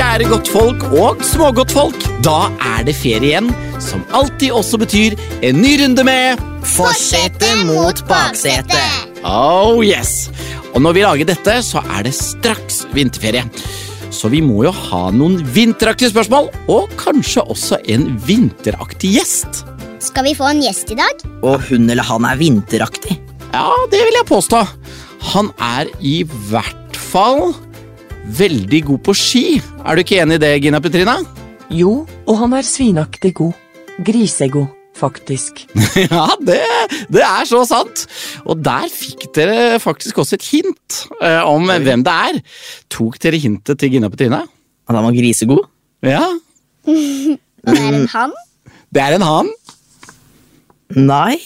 kjære godtfolk og smågodtfolk. Da er det ferie igjen, som alltid også betyr en ny runde med Forsetet mot baksetet. Oh yes! Og når vi lager dette, så er det straks vinterferie. Så vi må jo ha noen vinteraktige spørsmål, og kanskje også en vinteraktig gjest. Skal vi få en gjest i dag? Og hun eller han er vinteraktig. Ja, det vil jeg påstå. Han er i hvert fall veldig god på ski. Er du ikke enig i det, Gina Petrina? Jo, og han er svinaktig god. Grisegod, faktisk. Ja, det, det er så sant. Og der fikk dere faktisk også et hint eh, om hvem det er. Tok dere hintet til Gina Petrina? At han var grisegod? Ja, det er en han? det er en han. Nei.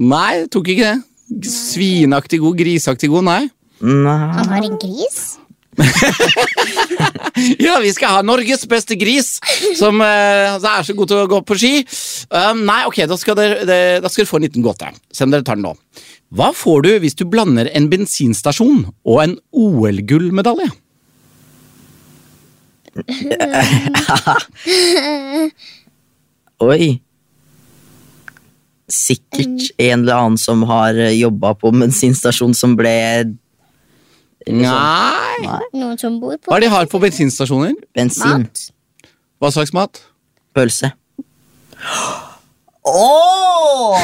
Nei, tok ikke det. Svinaktig god, griseaktig god, nei. Nei. Han har en gris? Ja, vi skal ha Norges beste gris, som eh, altså er så god til å gå på ski. Um, nei, ok, da skal, dere, det- da skal dere få en liten gåte. Se om dere tar den nå. Hva får du hvis du blander en bensinstasjon og en OL-gullmedalje? Oi. Sikkert en eller annen som har jobba på bensinstasjon som ble Nei. Nei. Noen som bor på Hva er det de har på bensinstasjoner? bensin. mat? Hva slags mat? Pølse. Åh!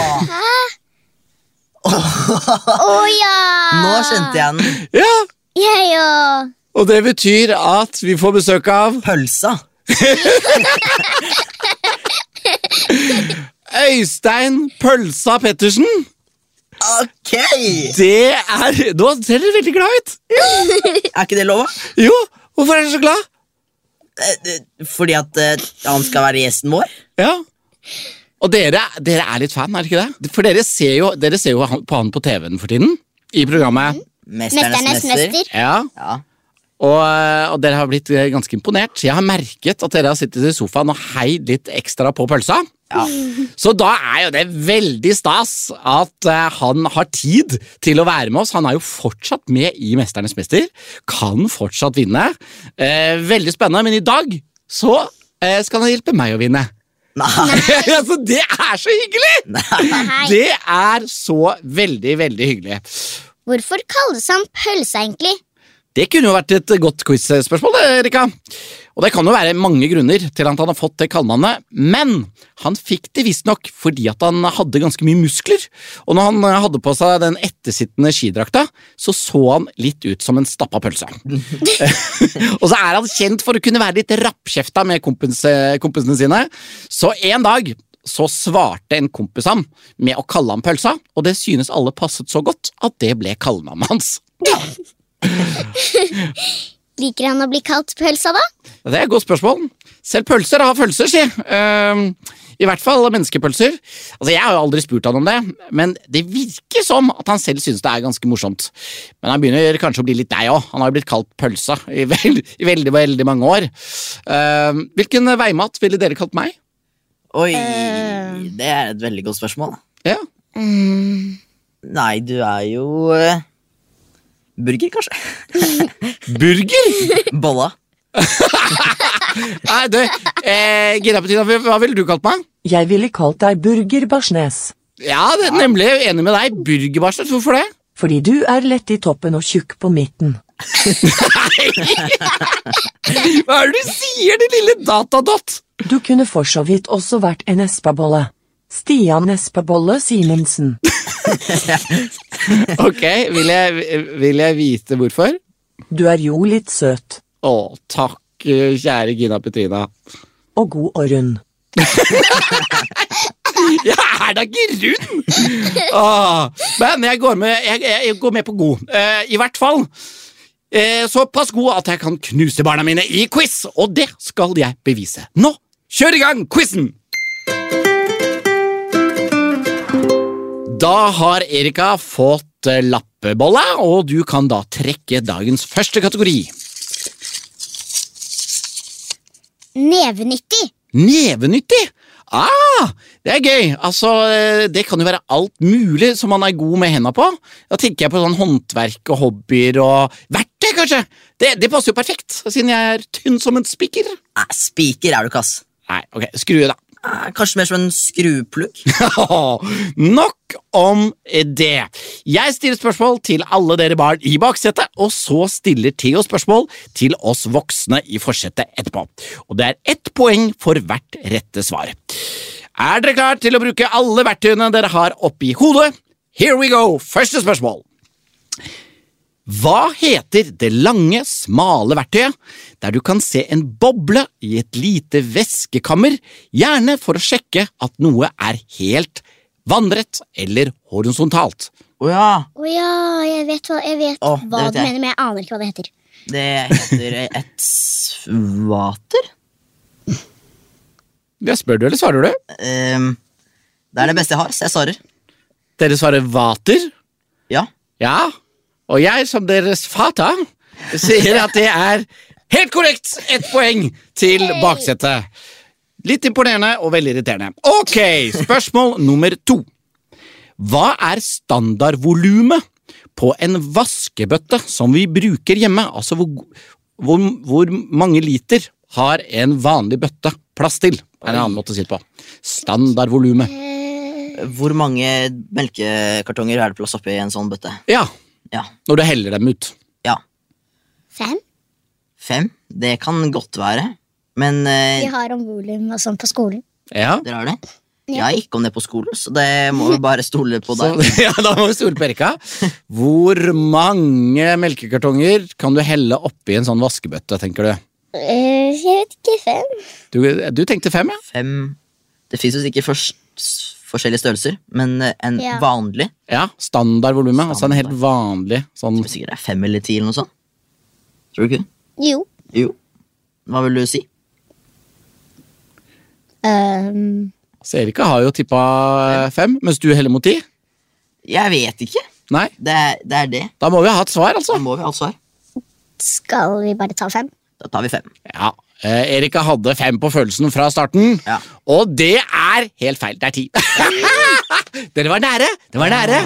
Å ja! Nå skjønte jeg den. Ja, Jeg òg. og det betyr at vi får besøk av Pølsa. Øystein Pølsa Pettersen. Ok! Det er Nå ser dere veldig glad ut. Er ikke det lov? Jo, hvorfor er dere så glad? Eh, eh, Fordi at eh, han skal være gjesten vår? Ja. Og dere, dere er litt fan, er det ikke det? For dere ser jo, dere ser jo han- på han på TV-en for tiden. I programmet. Mesternes mester. Ja. Ja. Og, og dere har blitt ganske imponert. Jeg har merket at dere har sittet i sofaen og heid litt ekstra på pølsa. Så da er jo det veldig stas at eh, han har tid til å være med oss. Han er jo fortsatt med i Mesternes mester. Kan fortsatt vinne. Eh, veldig spennende, men i dag så eh, skal han hjelpe meg å vinne. Nei. altså, det er så hyggelig! Nei. Det er så veldig, veldig hyggelig. Hvorfor kalles han pølse, egentlig? Det kunne jo vært et godt quiz-spørsmål, Erika. Og det kan jo være mange grunner til at han har fått det kallenavnet, men han fikk det visstnok fordi at han hadde ganske mye muskler. Og når han hadde på seg den ettersittende skidrakta, så så han litt ut som en stappa pølse. og så er han kjent for å kunne være litt rappkjefta med kompis, kompisene sine. Så en dag så svarte en kompis ham med å kalle ham pølsa, og det synes alle passet så godt at det ble kallenavnet hans. Liker han å bli kalt pølsa, da? Det er et godt spørsmål. Selv pølser har følelser, si. Uh, I hvert fall menneskepølser. Altså, Jeg har jo aldri spurt han om det, men det virker som at han selv synes det er ganske morsomt. Men han begynner kanskje å bli litt deg òg. Han har jo blitt kalt pølsa i, veld, i veldig, veldig mange år. Uh, hvilken veimat ville dere kalt meg? Oi, det er et veldig godt spørsmål. Ja. Nei, du er jo eh, Burger, kanskje? Burger? Bolla. Nei, du, eh, Gina Petina, hva ville du kalt meg? Jeg ville kalt deg Burger Barsnes. Ja, det er nemlig enig med deg. Burgerbarslet, hvorfor det? Fordi du er lett i toppen og tjukk på midten. Hva er det du sier, din lille datadott? Du kunne for så vidt også vært en espabolle. Stian Espabolle Simensen. Ok, vil jeg, vil jeg vite hvorfor? Du er jo litt søt. Å, takk, kjære Gina Petrina. Og god og rund. Jeg er da ikke rund! Åh, men jeg går, med, jeg, jeg, går med på god. Eh, I hvert fall. Eh, såpass god at jeg kan knuse barna mine i quiz, og det skal jeg bevise. Nå, kjør i gang quizen! Da har Erika fått lappebolla, og du kan da trekke dagens første kategori. Nevenyttig. Nevenyttig! Ah, det er gøy. Altså, eh, det kan jo være alt mulig som man er god med henda på. Da tenker jeg på sånn håndverk og hobbyer og verktøy, kanskje. Det, det passer jo perfekt, siden jeg er tynn som en spiker. Nei, Spiker er du ikke, ass. Nei, ok, skrue, da. Eh, Kanskje mer som en skruplugg? Nok om det. Jeg stiller spørsmål til alle dere barn i baksetet, og så stiller Theo spørsmål til oss voksne i forsetet etterpå. Og det er ett poeng for hvert rette svar. Er dere klare til å bruke alle verktøyene dere har oppi hodet? Here we go! Første spørsmål. Hva heter det lange, smale verktøyet der du kan se en boble i et lite væskekammer, gjerne for å sjekke at noe er helt vannrett eller horisontalt? Å ja. Oh, ja, jeg vet hva, jeg vet oh, hva vet du jeg. mener, men jeg aner ikke hva det heter. Det heter et vater. Jeg spør du, eller svarer du? Um, det er det beste jeg har, så jeg svarer. Dere svarer vater? Ja. Ja. Og jeg, som deres fata, sier at det er helt korrekt! Ett poeng til baksetet. Litt imponerende og veldig irriterende. Ok, spørsmål nummer to. Hva er standardvolumet på en vaskebøtte som vi bruker hjemme? Altså hvor, hvor, hvor mange liter har en vanlig bøtte plass til? Er en annen måte å si det på. Standardvolumet. Eh, Hvor mange melkekartonger er det plass oppi en sånn bøtte? Ja, Ja. når du heller dem ut. Ja. fem? Fem? Det kan godt være. Men eh, Vi har om volum og sånn på skolen. Ja. dere har det? Ja. Jeg har ikke om det på skolen, så det må vi bare stole på Så, deg. ja, da må vi stole på Erika. Hvor mange melkekartonger kan du helle oppi en sånn vaskebøtte, tenker du? Eh, jeg vet ikke, fem? Du, du tenkte fem, ja? Fem Det fins jo sikkert først forskjellige størrelser, men eh, en Ja. vanlig Ja, Standardvolumet. Altså en helt vanlig sånn tror sikkert det er fem eller ti eller noe sånt. Tror du ikke? Jo. Jo. Hva vil du si? Um, Så Erika har jo tippa eh, fem, mens du heller mot ti. Jeg vet ikke. Nei, Det er det. Er det. da må vi ha et svar, Da altså. må vi ha et svar. skal vi bare ta fem? Da tar vi fem. Ja, eh, Erika hadde fem på følelsen fra starten, Ja. og det er helt feil. Det er ti. Dere var nære, det var nære.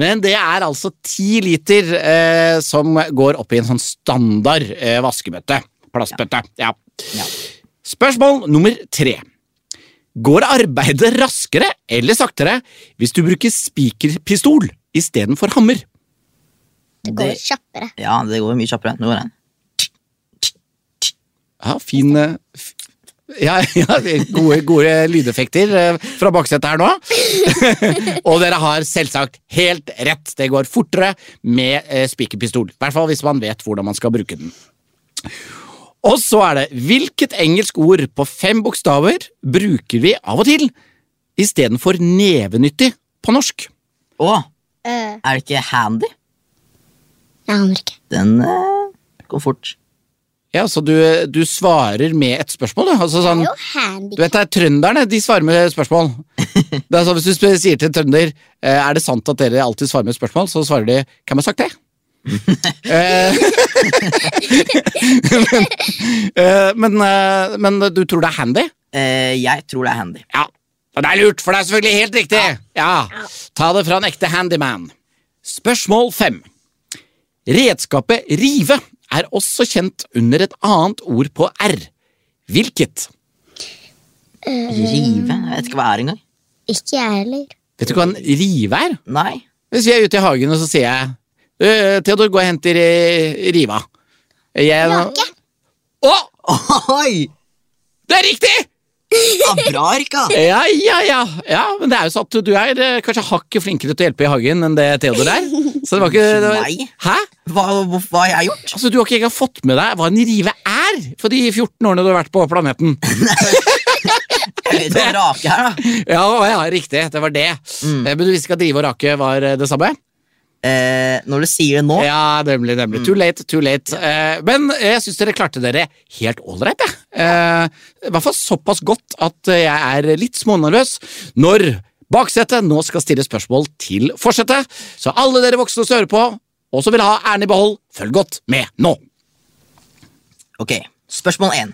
Men det er altså ti liter eh, som går opp i en sånn standard eh, vaskebøtte. Plastbøtte. Ja. Ja. Spørsmål nummer tre. Går arbeidet raskere eller saktere hvis du bruker spikerpistol istedenfor hammer? Det går kjappere. Ja, det går mye kjappere. Nå går den. Ja, fin eh, ja, ja, gode, gode lydeffekter eh, fra baksetet her nå. og dere har selvsagt helt rett. Det går fortere med eh, spikerpistol. I hvert fall hvis man vet hvordan man skal bruke den. Og så er det hvilket engelsk ord på fem bokstaver bruker vi av og til istedenfor nevenyttig på norsk? Å, er det ikke handy? jeg aner ikke. Den går fort. Ja, Så du, du svarer med et spørsmål, du? Altså sånn, du vet det er Trønderne de svarer med spørsmål. Det er sånn, Hvis du sier til en trønder eh, Er det sant at dere alltid svarer med spørsmål, så svarer de Hvem har sagt det? Eh, men, eh, men, men du tror det er handy? Jeg tror det er handy. Ja. Og det er lurt, for det er selvfølgelig helt riktig. Ja. Ta det fra en ekte handyman. Spørsmål fem. Redskapet rive er også kjent under et annet ord på R. Hvilket? Rive? Jeg vet ikke hva er engang. Ikke jeg heller. Vet du hva en rive er? Nei. Hvis vi er ute i hagen, og så sier jeg «Øh, Theodor, gå og hent riva. Jeg, Rake. Å! Oi! Det er riktig! Ja, bra! Ja, ja, ja, ja. Men det er jo sånn at du er eh, kanskje hakket flinkere til å hjelpe i hagen enn det Theodor er. Så det var ikke det var... Nei. Hæ? Hva, hva, hva har jeg gjort? Altså, Du har ikke engang fått med deg hva en rive er for de 14 årene du har vært på planeten. Jeg vet hva rake er, da. Ja, ja, riktig. Det var det. Mm. Eh, Men du visste ikke at rive og rake var eh, det samme? Eh, når du sier det nå Ja, nemlig. nemlig. Too late, too late. Eh, men jeg syns dere klarte dere helt ålreit, jeg. Eh, I hvert fall såpass godt at jeg er litt smånervøs når baksetet nå skal stille spørsmål til forsetet. Så alle dere voksne som hører på, og som vil ha æren i behold, følg godt med nå. Ok, spørsmål 1.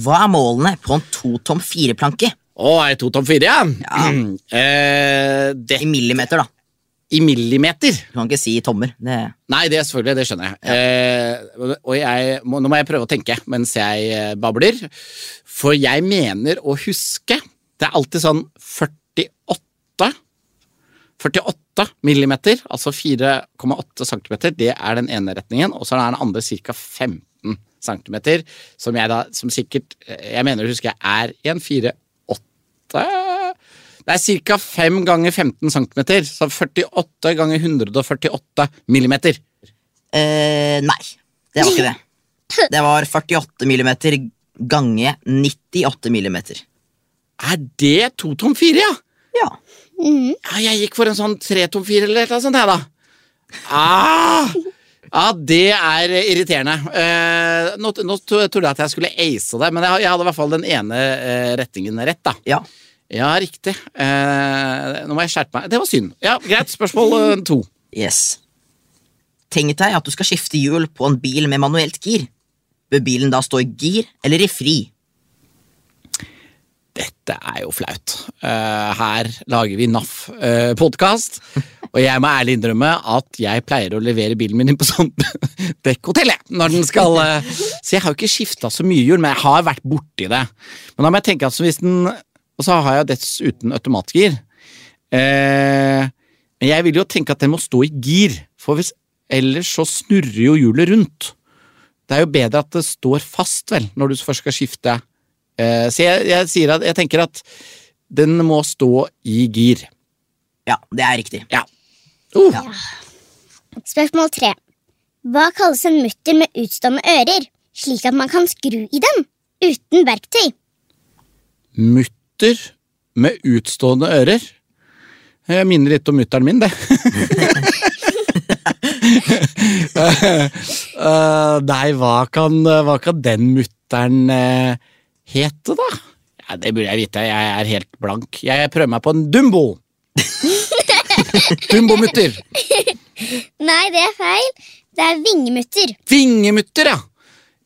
Hva er målene på en totom fireplanke Å, er det to tom fire, ja? Eh, det, I millimeter, da. I millimeter. Du kan ikke si tommer. Det, Nei, det er selvfølgelig, det skjønner jeg. Eh, og jeg må, nå må jeg prøve å tenke mens jeg eh, babler. For jeg mener å huske Det er alltid sånn 48 48 millimeter, altså 4,8 centimeter, det er den ene retningen, og så er den andre ca. 15 centimeter, som jeg da, som sikkert, eh, jeg mener å huske er en 4,8 Det er ca. 5 ganger 15 centimeter, så 48 ganger 148 millimeter. eh, nei, det var ikke det. Det var 48 millimeter gange 98 millimeter. Er det to tom fire, ja? Ja. Mm. Ja, jeg gikk for en sånn tre tom fire eller noe sånt, jeg, da. Ah! Ja, det er irriterende. Eh, nå, nå trodde jeg at jeg skulle ace det, men jeg, jeg hadde i hvert fall den ene eh, rettingen rett, da. ja. Ja, riktig. Eh, nå må jeg skjerpe meg. Det var synd. Ja, Greit. Spørsmål eh, to. Yes. Tenk deg at du skal skifte hjul på en bil med manuelt gir. Bør bilen da stå i gir eller i fri? Dette er jo flaut. Eh, her lager vi NAF-podkast, og jeg må ærlig innrømme at jeg pleier å levere bilen min inn på sånn dekkhotell, når den skal eh, Så jeg har jo ikke skifta så mye hjul, men jeg har vært borti det. Men da må jeg tenke at hvis den Og så har jeg dessuten automatgir. Eh, men jeg vil jo tenke at den må stå i gir, for hvis ellers så snurrer jo hjulet rundt. Det er jo bedre at det står fast, vel, når du først skal skifte. Eh, så jeg, jeg sier at jeg tenker at den må stå i gir. Ja, det er riktig. Ja. Uh, Ja. Spørsmål tre. Hva kalles en mutter med utstående ører, slik at man kan skru i dem uten verktøy? Mutter med utstående ører. Jeg minner litt om mutter'n min, det. Eh, nei, hva kan, hva kan den mutter'n eh, hete, da? Ja, det burde jeg vite. Jeg er helt blank. Jeg prøver meg på en Dumbo. Dumbo-mutter. Nei, det er feil. Det er vingemutter. Vingemutter, ja.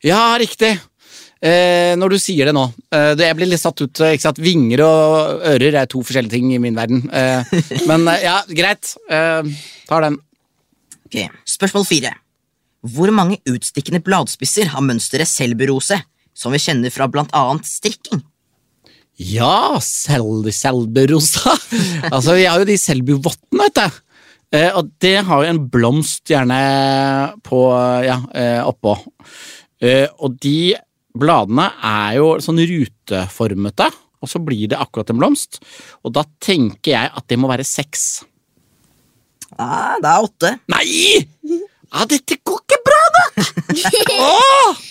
Ja, riktig. Eh, når du sier det nå. Eh, det- jeg blir litt satt ut. eh, Ikke sant? Vinger og ører er to forskjellige ting i min verden. Eh, men eh, ja, greit. Eh, tar den. Ok, Spørsmål fire. Hvor mange utstikkende bladspisser har mønsteret selburose, som vi kjenner fra blant annet strikking? Ja, sel selburosa. altså, vi har jo de selbuvottene, vet du. Eh, og det har jo en blomst gjerne på Ja, eh, oppå. Eh, og de bladene er jo sånn ruteformete, og så blir det akkurat en blomst. Og da tenker jeg at det må være seks. Ah, det er åtte. Nei! Ja, dette går ikke bra, da! Åh!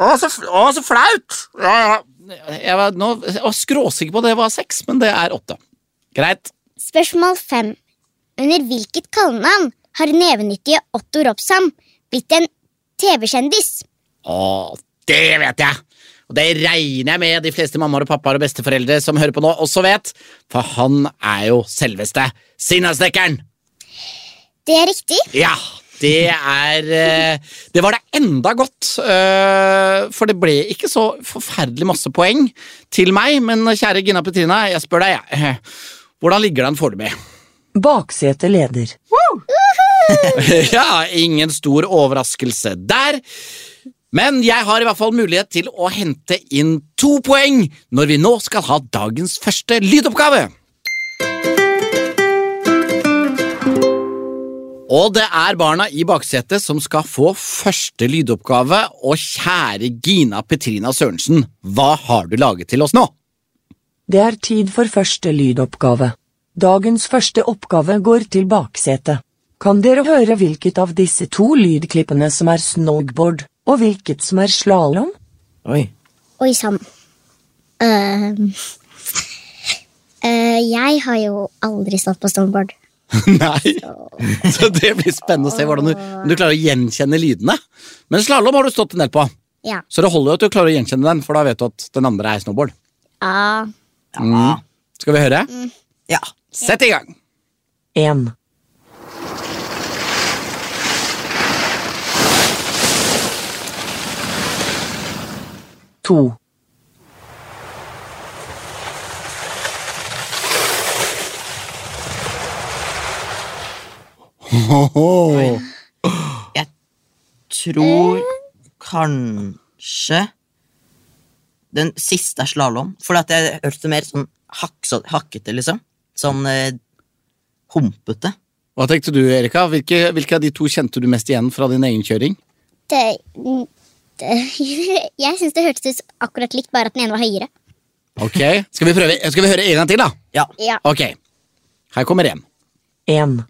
Åh, så, f- så flaut! Ja, ja. Jeg var, nå, jeg var skråsikker på at det var seks, men det er åtte. Greit. Spørsmål fem. Under hvilket kallenavn har nevenyttige Otto Robsam blitt en TV-kjendis? Å, det vet jeg! Og det regner jeg med de fleste mammaer og pappaer og besteforeldre som hører på nå, også vet, for han er jo selveste Sinnasnekkeren! Det er riktig. Ja, det er eh, Det var det enda godt, eh, for det ble ikke så forferdelig masse poeng til meg, men kjære Gina Petrina, jeg spør deg, jeg. Hvordan ligger det an foreløpig? Baksete leder. Ja, ingen stor overraskelse der. Men jeg har i hvert fall mulighet til å hente inn to poeng når vi nå skal ha dagens første lydoppgave. Og det er barna i baksetet som skal få første lydoppgave, og kjære Gina Petrina Sørensen, hva har du laget til oss nå? Det er tid for første lydoppgave. Dagens første oppgave går til baksetet. Kan dere høre hvilket av disse to lydklippene som er snowboard, og hvilket som er slalåm? Oi. Oi sann. Uh, uh, jeg har jo aldri stått på snowboard. Nei, så det blir spennende å se hvordan du, om du klarer å gjenkjenne lydene. Men slalåm har du stått en del på, Ja. så det holder jo at du klarer å gjenkjenne den, for da vet du at den andre er snowboard. Ja. Ja. Skal vi høre? ja. Sett i gang! 1. to. Jeg tror kanskje den siste er slalåm. For at jeg hørte mer sånn hakkete, liksom. Sånn eh, humpete. Hva tenkte du, Erika? Hvilke, hvilke, av de to kjente du mest igjen fra din egen kjøring? Det, jeg syns det hørtes ut akkurat likt, bare at den ene var høyere. Ok, Skal vi prøve? Skal vi høre en gang til, da? Ja. Ja. Ok, her kommer en. En.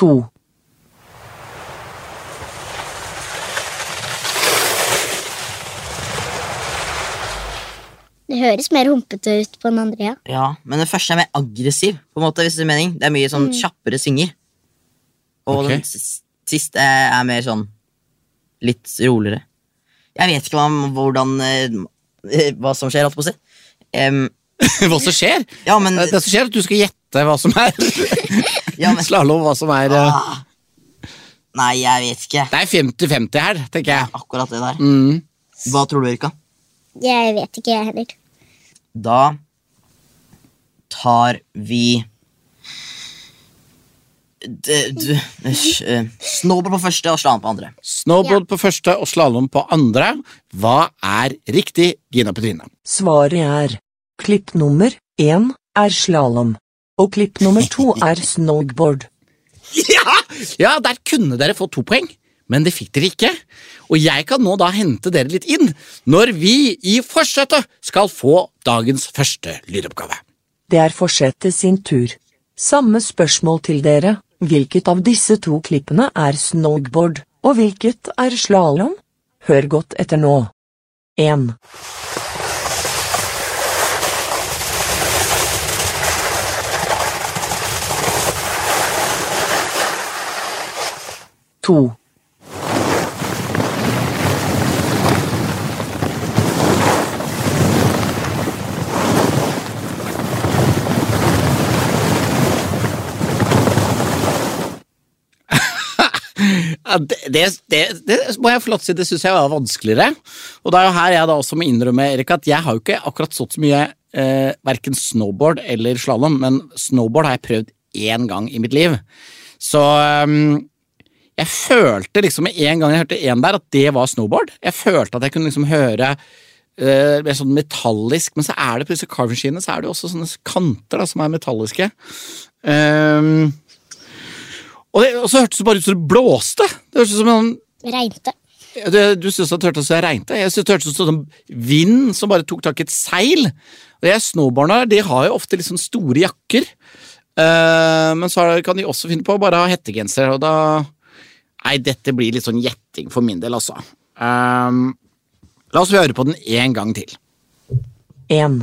to, Det høres mer humpete ut på den andre, ja. ja. Men den første er mer aggressiv, på en måte, hvis det er mening. Det er mye sånn kjappere svinger. Og okay. den siste er mer sånn litt roligere. Jeg vet ikke om hvordan eh, Hva som skjer, holdt på å si. Um, Hva som skjer? ja, men, Det som skjer er at du skal gjette hva som er ja, men slalåm, hva som er eh, ah, Nei, jeg vet ikke. Det er 50-50 her, tenker jeg. Akkurat det der. Mm. Hva tror du, Erika? Jeg vet ikke, jeg heller. Da tar vi eh, Snowboard på første og slalåm på andre. Snowboard på første og slalåm på andre. Hva er riktig, Gina Petrine? Svaret er klipp nummer én er slalom, og klipp nummer to er snowboard. Ja! ja, der kunne dere fått to poeng, men det fikk dere ikke. Og jeg kan nå da hente dere litt inn når vi i forsetet skal få dagens første lydoppgave. Det er forsetet sin tur. Samme spørsmål til dere. Hvilket av disse to klippene er snowboard, og hvilket er slalom? Hør godt etter nå. 1, to, Ja, det, det, det, det må jeg få lov til å si, det syns jeg var vanskeligere. Og det er jo her jeg da også må innrømme, Erik, at jeg har jo ikke akkurat stått så mye eh, verken snowboard eller slalåm, men snowboard har jeg prøvd én gang i mitt liv. Så um, jeg følte liksom med en gang jeg hørte én der, at det var snowboard. Jeg følte at jeg kunne liksom høre Uh, mer sånn metallisk, men så er det på disse carvingskiene så er det jo også sånne kanter da, som er metalliske. Ehm, og, det, og så hørtes det bare ut som det blåste. Det hørtes ut som en Regnte. du, du syntes det hørtes ut som det regnet? Jeg syntes det hørtes ut som vind som bare tok tak i et seil. Og jeg Snowboarderne de har jo ofte litt sånn store jakker. uh, men så kan de også finne på å bare ha hettegenser, og da Nei, dette blir litt sånn gjetting for min del, altså. Um, la oss høre på den en gang til. 1,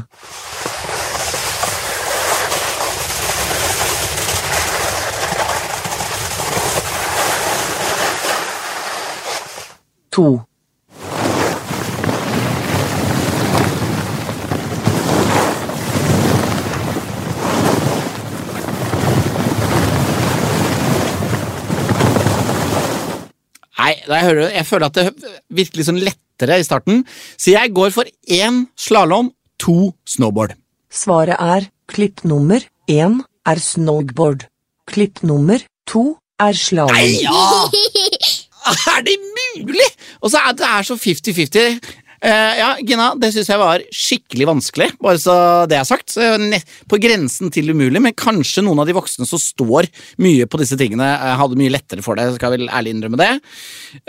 to, Nei, jeg, hører, jeg føler at det virker litt sånn lettere i starten, så jeg går for én slalåm, to snowboard. Svaret er klipp nummer 1 er snowboard. Klipp nummer 2 er slalom. Ja! Er det mulig?! Og så er det er så 50-50. Uh, ja, Gina, det syns jeg var skikkelig vanskelig, bare så det er sagt. På grensen til umulig, men kanskje noen av de voksne som står mye på disse tingene, eh, hadde mye lettere for det, skal jeg vel ærlig innrømme det.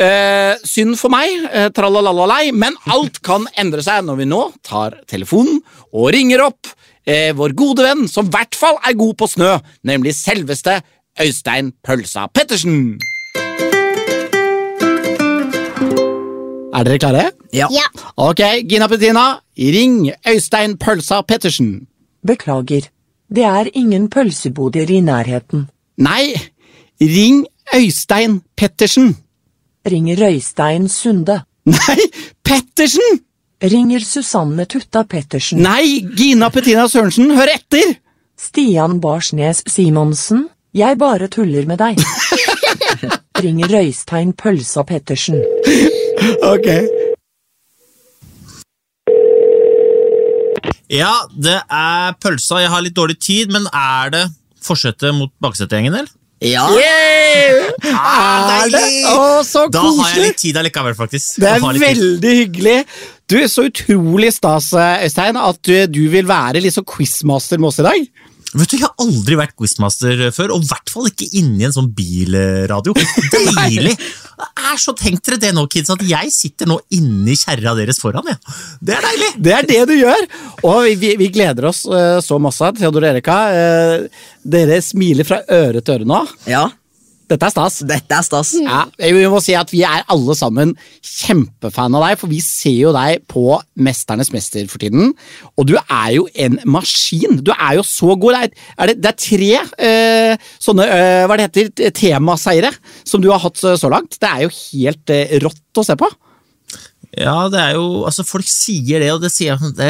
Uh, synd for meg, uh, tralalalei, men alt kan endre seg når vi nå tar telefonen og ringer opp uh, vår gode venn, som i hvert fall er god på snø, nemlig selveste Øystein Pølsa Pettersen. Er dere klare? Ja. Ja. Ok, Gina Petina, ring Øystein Pølsa Pettersen. Beklager, det er ingen pølseboder i nærheten. Nei, ring Øystein Pettersen. Ringer Øystein Sunde. Nei, Pettersen! Ringer Susanne Tutta Pettersen. Nei, Gina Petina Sørensen, hør etter! Stian Barsnes Simonsen. Jeg bare tuller med deg. Ringer Øystein Pølsa Pettersen. Ok. Ja, det er pølsa. Jeg har litt dårlig tid, men er det forsetet mot baksetegjengen, eller? Ja, Yeah! Er det? Å, så Da har jeg litt tid allikevel, faktisk. Det er veldig hyggelig. Du er Så utrolig stas, Øystein, at du, du vil være sånn quizmaster med oss i dag. Vet du, Jeg har aldri vært quizmaster før, og i hvert fall ikke inni en sånn bilradio. Deilig! Det er så Tenk dere det nå, kids, at jeg sitter nå inni kjerra deres foran. Ja. Det er deilig! Det er det du gjør! Og vi, vi, vi gleder oss eh, så masse. Theodor Erika, eh, dere smiler fra øre til øre nå. ja, Dette er stas. dette er stas. Ja, vi må si at Vi er alle sammen kjempefan av deg, for vi ser jo deg på Mesternes mester for tiden. Og du er jo en maskin! Du er jo så god. Det er, er det, det er tre eh, sånne eh, hva det heter, temaseiere som du har hatt så langt. Det er jo helt eh, rått å se på. Ja, det er jo Altså, folk sier det, og det sier jeg Det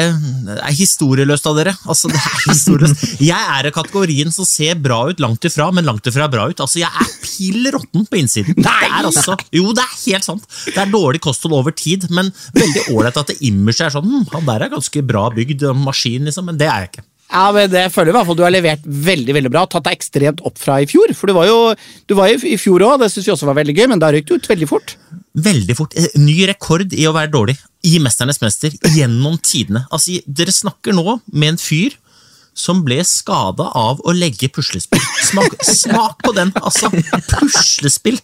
er historieløst av dere. Altså, det er historieløst. Jeg er i kategorien som ser bra ut langt ifra, men langt ifra bra ut. Altså, jeg er pill råtten på innsiden. Nei! Det er altså, jo, det er helt sant. Det er dårlig kosthold over tid, men veldig ålreit at det imaget er sånn hm, Han der er ganske bra bygd, maskin, liksom, men det er jeg ikke. Ja, men det føler jeg i hvert fall Du har levert veldig veldig bra. Tatt deg ekstremt opp fra i fjor. For du var jo, du var jo i fjor òg, det syns vi også var veldig gøy, men da røyk du ut veldig fort. Veldig fort. Eh, Ny rekord i å være dårlig i Mesternes mester gjennom tidene. Altså, Dere snakker nå med en fyr som ble skada av å legge puslespill. Smak, smak på den, altså! Puslespill!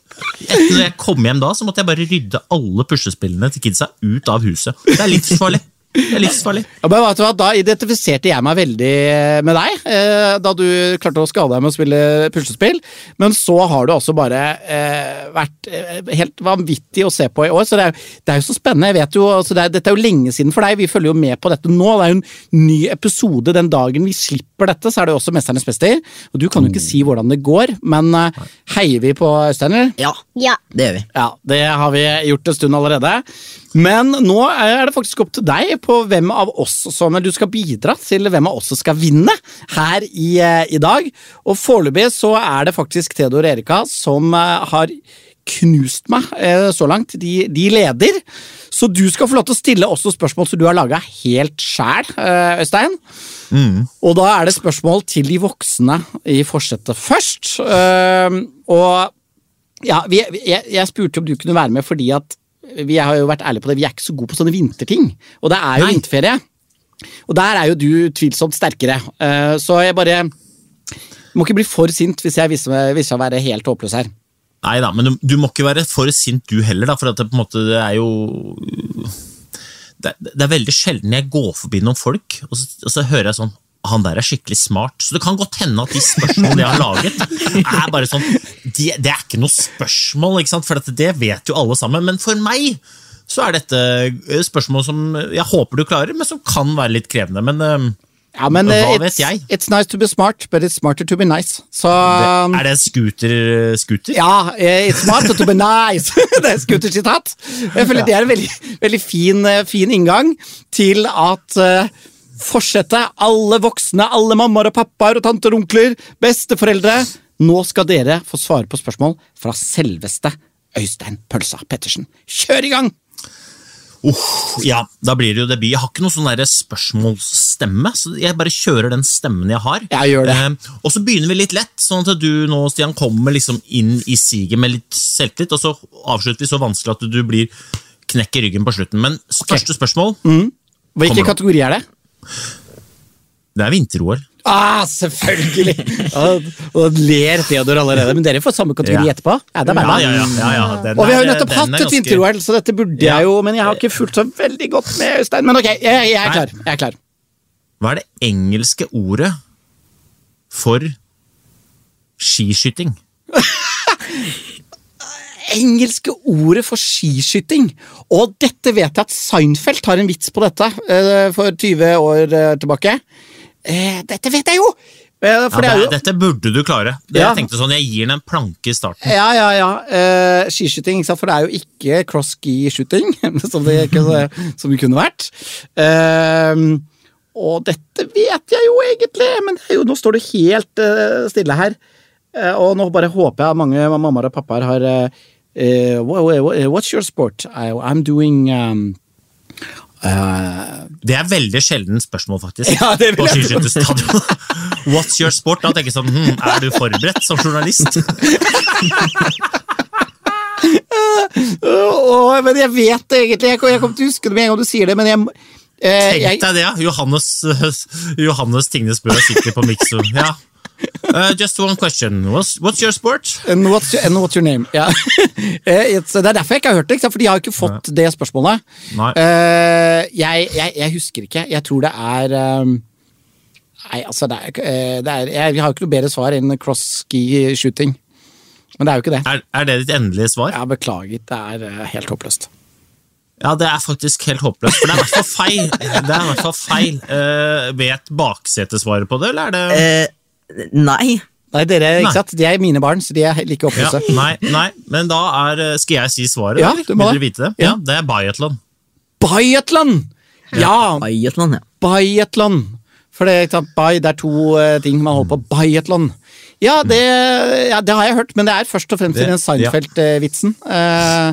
Etter når jeg kom hjem da, så måtte jeg bare rydde alle puslespillene til kidsa ut av huset. Det er livsfarlig. Det er livsfarlig. Ja, Da identifiserte jeg meg veldig med deg, eh, da du klarte å skade deg med å spille puslespill. Men så har du også bare eh, vært eh, helt vanvittig å se på i år. Så det er, det er jo så spennende. jeg vet jo, altså det er, Dette er jo lenge siden for deg, vi følger jo med på dette nå. Det er jo en ny episode den dagen vi slipper dette, så er det jo også Mesternes mester. Og du kan jo ikke si hvordan det går, men eh, heier vi på Øystein, eller? Ja, Ja. det gjør vi. Ja, det har vi gjort en stund allerede. Men nå er det faktisk opp til deg på hvem av oss som du skal bidra til hvem av oss som skal vinne her i, eh, i dag. Og foreløpig så er det faktisk Theodor og Erika som eh, har knust meg så langt. De, de leder. Så du skal få lov til å stille også spørsmål som du har laga helt sjæl, eh, Øystein. Og da er det spørsmål til de voksne i forsetet først. Uh, og ja, vi, jeg, jeg spurte om du kunne være med fordi at vi har jo vært ærlige på det, vi er ikke så gode på sånne vinterting. Og det er jo Nei. vinterferie. Og der er jo du tvilsomt sterkere. Eh, så jeg bare må ikke bli for sint hvis jeg viser meg, viser meg å være helt håpløs her. Nei da, men du, du må ikke være for sint du heller, da, for det måte det er jo det, det er veldig sjelden jeg går forbi noen folk, og så, og så hører jeg sånn han der er skikkelig smart. Så det kan godt hende at de spørsmålene jeg har laget, er bare sånn de, Det er ikke noe spørsmål, ikke for det vet jo alle sammen. Men for meg så er dette eh, spørsmål som jeg håper du klarer, men som kan være litt krevende. Men eh, Ja, men Hva eh, vet jeg? it's nice to be smart, but it's smarter to be nice. Så det, er det scooter? scooter? Ja, eh, it's smart to be nice! det er Scooter-sitat. Jeg føler det er en veldig, veldig fin, eh, fin inngang til at uh, fortsette, alle voksne, alle mammaer og pappaer og tanter og onkler, besteforeldre, nå skal dere få svare på spørsmål fra selveste Øystein Pølsa Pettersen. Kjør i gang! Uff, ja, da blir det jo debut. Jeg har ikke noen sånn spørsmålsstemme, så jeg bare kjører den stemmen jeg har. Jeg gjør det. Eh, og så begynner vi litt lett, sånn at du nå, Stian, kommer liksom inn i siget med litt selvtillit, og så avslutter vi så vanskelig at du blir knekk i ryggen på slutten. Men første spørsmål, Hvilken Kommer nå. kategori er det? det er vinter-OL. Ah, selvfølgelig! og, og ler Theodor allerede. Men dere får samme kategori Ja. etterpå. Ja, det er Ja, ja, ja, ja, ja. Den Og vi har jo nettopp hatt et vinter-OL, så dette burde Ja. jeg jo, men jeg har ikke fulgt så veldig godt med, Øystein. Men ok, jeg, jeg er klar. Jeg er klar. Hva er det engelske ordet for skiskyting? Engelske ordet for skiskyting. Og dette vet jeg at Seinfeld har en vits på dette eh, for 20 år eh, tilbake. Eh, dette vet jeg jo! Eh, Ja, det er dette burde du klare. Det, Ja. Jeg tenkte sånn, jeg gir den en planke i starten. Ja, ja, ja. Eh, skiskyting, ikke sant? for det er jo ikke cross-ski-skyting, som, som det kunne vært. Eh, og dette vet jeg jo egentlig, men det jo, nå står det helt eh, stille her. Eh, og nå bare håper jeg at mange mammaer og pappaer har wha- wha- wha- What's your sport? I, I'm doing um, Det er veldig sjelden spørsmål, faktisk. Ja, det vil jeg på. What's your sport? Da tenker jeg sånn, hm, Er du forberedt som journalist? oh, men jeg vet det egentlig. Jeg, kommer kommer til å huske det med en gang du sier det, men jeg, eh, Tenk deg det, ja. Johannes, Johannes Tingnes Bø sitter på Mikso. Ja. Uh, just one question. What's, what's your sport? And what's, your, and what's your name? Ja. Eh, det er derfor jeg ikke har hørt det, for de har ikke fått det spørsmålet. Nei. Eh, jeg, jeg, jeg husker ikke. Jeg tror det er um, Nei, altså det er, eh, det er jeg, Vi har jo ikke noe bedre svar enn cross-ski-shooting. Men det er jo ikke det. Er, er det ditt endelige svar? Ja, Beklager, det er uh, helt håpløst. Ja, det er faktisk helt håpløst, for det er i hvert fall feil. Det er i hvert fall feil. Uh, vet baksetesvaret på det, eller er det nei. Nei, dere, Nei. sant? De er mine barn, så de er like ja, håpløse. nei, nei, men da er eh, Skal jeg si svaret? Ja, eller? du må Vil dere vite det? Ja. Ja, det er biathlon. Biathlon! Ja, Biathlon, ja. biathlon. For det, ikke sant, bi, det er to eh, ting man holder på. Biathlon. Ja det, ja, det har jeg hørt, men det er først og fremst i Det- den Seinfeld-vitsen. Uh,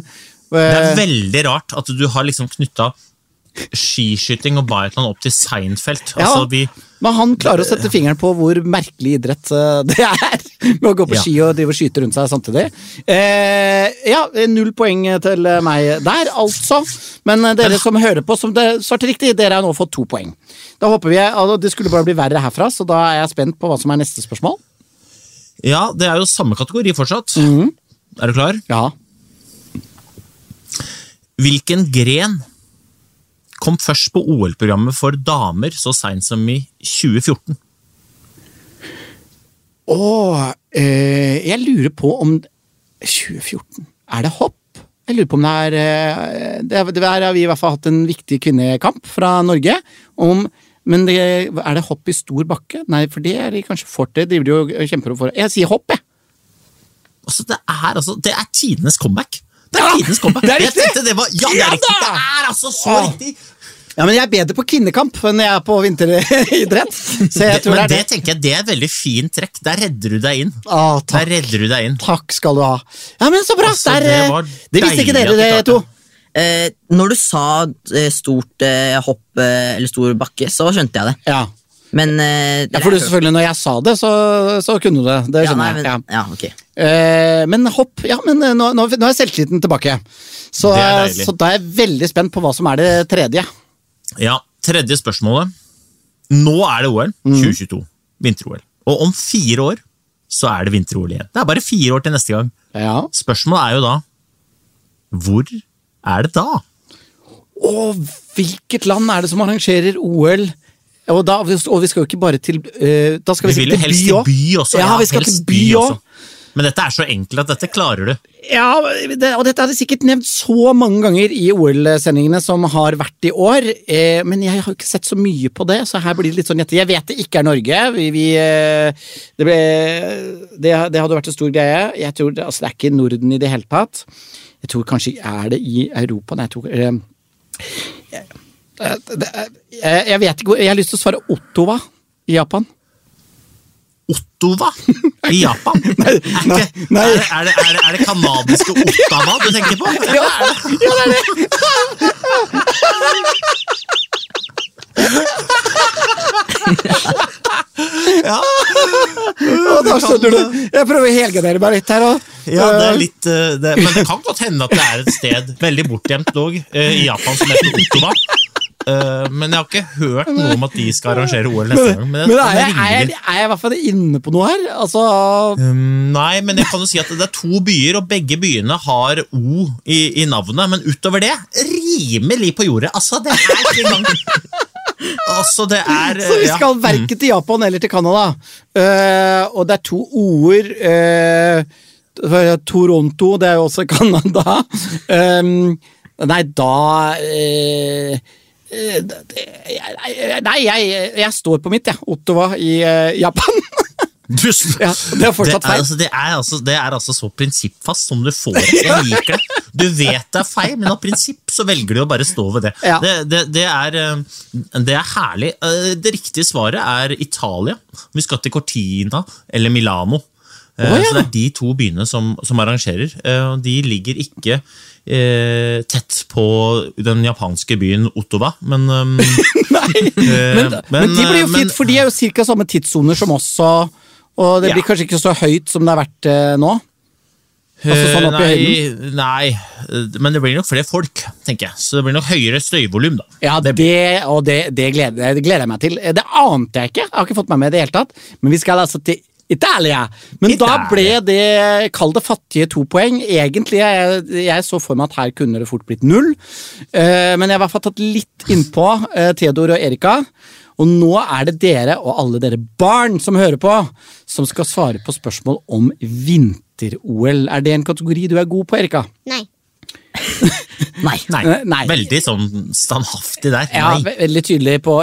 Det er eh, veldig rart at du har liksom knytta skiskyting og biathlon opp til Seinfeld. Ja. Altså, vi, men han klarer å sette fingeren på hvor merkelig idrett eh, det er med å gå på Ja. ski og drive og skyte rundt seg samtidig. Eh, ja, null poeng til meg der, altså. Men eh, dere som hører på, som det svarte riktig, dere har nå fått to poeng. Da håper vi, altså, Det skulle bare bli verre herfra, så da er jeg spent på hva som er neste spørsmål. ja, det er jo samme kategori fortsatt. Mhm. Er du klar? Ja. Hvilken gren kom først på OL-programmet for damer så seint som i 2014? Å eh, jeg lurer på om 2014 Er det hopp? Jeg lurer på om det er eh, Det, er, det er, har vi i hvert fall hatt en viktig kvinnekamp fra Norge. Om, men det, er det hopp i stor bakke? Nei, for det er de kanskje for Det driver de og kjemper om for. Jeg sier hopp, jeg. Altså, det er altså, det er tidenes comeback. Det er tidenes comeback. det er Jeg riktig. tenkte det var, ja, det er riktig. Det er altså så Åh. riktig. Ja, men jeg er bedre på kvinnekamp enn jeg er på vinteridrett. Så jeg Det, men det det er det. tenker jeg det er et veldig fint trekk. Der redder du deg inn. Å, Der takk. redder du deg inn. Takk skal du ha. Ja, men så bra. Altså, Der, det eh, var det visste ikke dere, det to. Eh, når du sa eh, stort eh, hopp eh, eller stor bakke, så skjønte jeg det. Ja. Men eh, ja, for du, selvfølgelig, når jeg sa det, så, så kunne du det. Det ja, skjønner nei, men, jeg. Ja. ja, ok. Eh, men hopp Ja, men eh, nå, nå, nå er selvtilliten tilbake. Så, er eh, så da er jeg veldig spent på hva som er det tredje. Ja, Tredje spørsmålet. Nå er det OL Mm. 2022. Vinter-OL. Og om fire år så er det vinter-OL igjen. Det er bare fire år til neste gang. Ja. Spørsmålet er jo da Hvor er det da? Og hvilket land er det som arrangerer OL? Og, da, og vi skal jo ikke bare til uh, Da skal vi, Vi vil jo helst til by også. Ja, vi skal til by også. Men dette er så enkelt at dette klarer du. Ja, det, og dette er det sikkert nevnt så mange ganger i OL-sendingene som har vært i år, eh, men jeg har ikke sett så mye på det, så her blir det litt sånn gjette. Jeg vet det ikke er Norge. Vi, vi, eh, det, ble, det, det hadde vært en stor greie. Jeg tror det, altså, det er ikke Norden i det hele tatt. Jeg tror kanskje er det i Europa. Nei, jeg tror eh, jeg, jeg, vet ikke Jeg har lyst til å svare Ottawa i Japan. Ottawa i Japan? Nei, nei, nei. er, det- er, det, er, det, er det kanadiske Ottawa du tenker på? Ja, ja, det er det! Og da skjønner du. Jeg prøver å helgardere meg litt her. Og, Ja, det er litt eh, det, Men det kan godt hende at det er et sted veldig bortgjemt dog, eh, i Japan som heter Ottawa. Eh, men jeg har ikke hørt noe om at de skal arrangere OL neste gang. Men, Men er jeg, er, jeg, er jeg i hvert fall inne på noe her? Altså Um, nei, men jeg kan jo si at det er to byer, og begge byene har O i, i navnet. Men utover det, rimelig på jordet. Altså, det er ikke engang Altså, det er Så vi ja. skal verken til Japan eller til Canada. Uh, og det er to eh, Toronto, det er jo også Canada. Um, nei, da det- Nei, jeg, jeg står på mitt, jeg. Ottawa i eh, Japan. Ja, det er fortsatt det feil. Altså, det, er altså, det er altså så prinsippfast som du får det. Jeg liker det. Du vet det er feil, men av prinsipp så velger du å bare stå ved det. Ja. Det, det, det, er, eh, det er herlig. Eh, Det riktige svaret er Italia. Vi skal til Cortina eller Milano. Eh, Å, ja. Så det er de to byene som, som arrangerer. Eh, De ligger ikke eh, tett på den japanske byen Ottawa, men um, Nei, men, men, men, de blir jo fint, for de er jo ca. samme tidssoner som oss, og, og det Ja. blir kanskje ikke så høyt som det har vært eh, nå. Altså sånn Eh, nei, nei, eh, men det blir nok flere folk, tenker jeg. Så det blir nok høyere støyvolum, da. Ja, det, og det, det, gleder, det gleder jeg meg til. Det ante jeg ikke, jeg har ikke fått meg med i det hele tatt. Men vi skal altså til Italia. Men da ble det, kall det fattige to poeng. Egentlig, jeg, jeg så for meg at her kunne det fort blitt null. Uh, men jeg har i hvert fall tatt litt innpå uh, Theodor og Erika. Og nå er det dere og alle dere barn som hører på, som skal svare på spørsmål om vinter-OL. Er det en kategori du er god på, Erika? Nei. Nei. Nei, Eh, nei. Veldig sånn standhaftig der. Nei. Ja, veldig tydelig på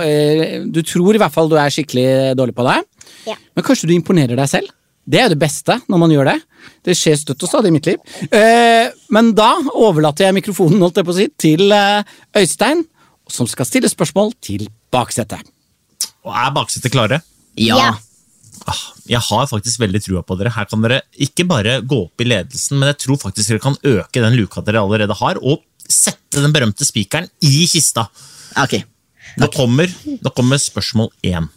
Du tror i hvert fall du er skikkelig dårlig på det. Ja. Men kanskje du imponerer deg selv? Det er jo det beste når man gjør det. Det skjer støtt og stadig i mitt liv. Eh, men da overlater jeg mikrofonen holdt jeg på å si, til eh, Øystein, som skal stille spørsmål til baksetet. Og er baksetet klare? Ja. Ja. Ah, Jeg har faktisk veldig trua på dere. Her kan dere ikke bare gå opp i ledelsen, men jeg tror faktisk dere kan øke den luka dere allerede har, og sette den berømte spikeren i kista. Ok. Nå kommer, nå kommer spørsmål én.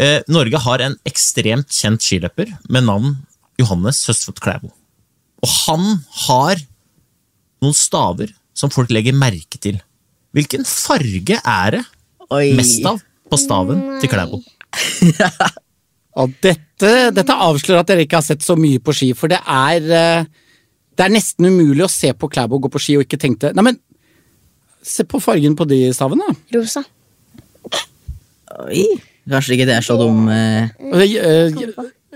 Eh, Norge har en ekstremt kjent skiløper med navn Johannes Høstfot Klæbo. Og han har noen staver som folk legger merke til. Hvilken farge er det Oi. mest av på staven til Klæbo? Og dette, dette avslører at dere ikke har sett så mye på ski, for det er eh, Det er nesten umulig å se på Klæbo gå på ski og ikke tenke Nei, men se på fargen på de stavene. da. Rosa. Oi. Kanskje ikke det er så dum eh, Eh,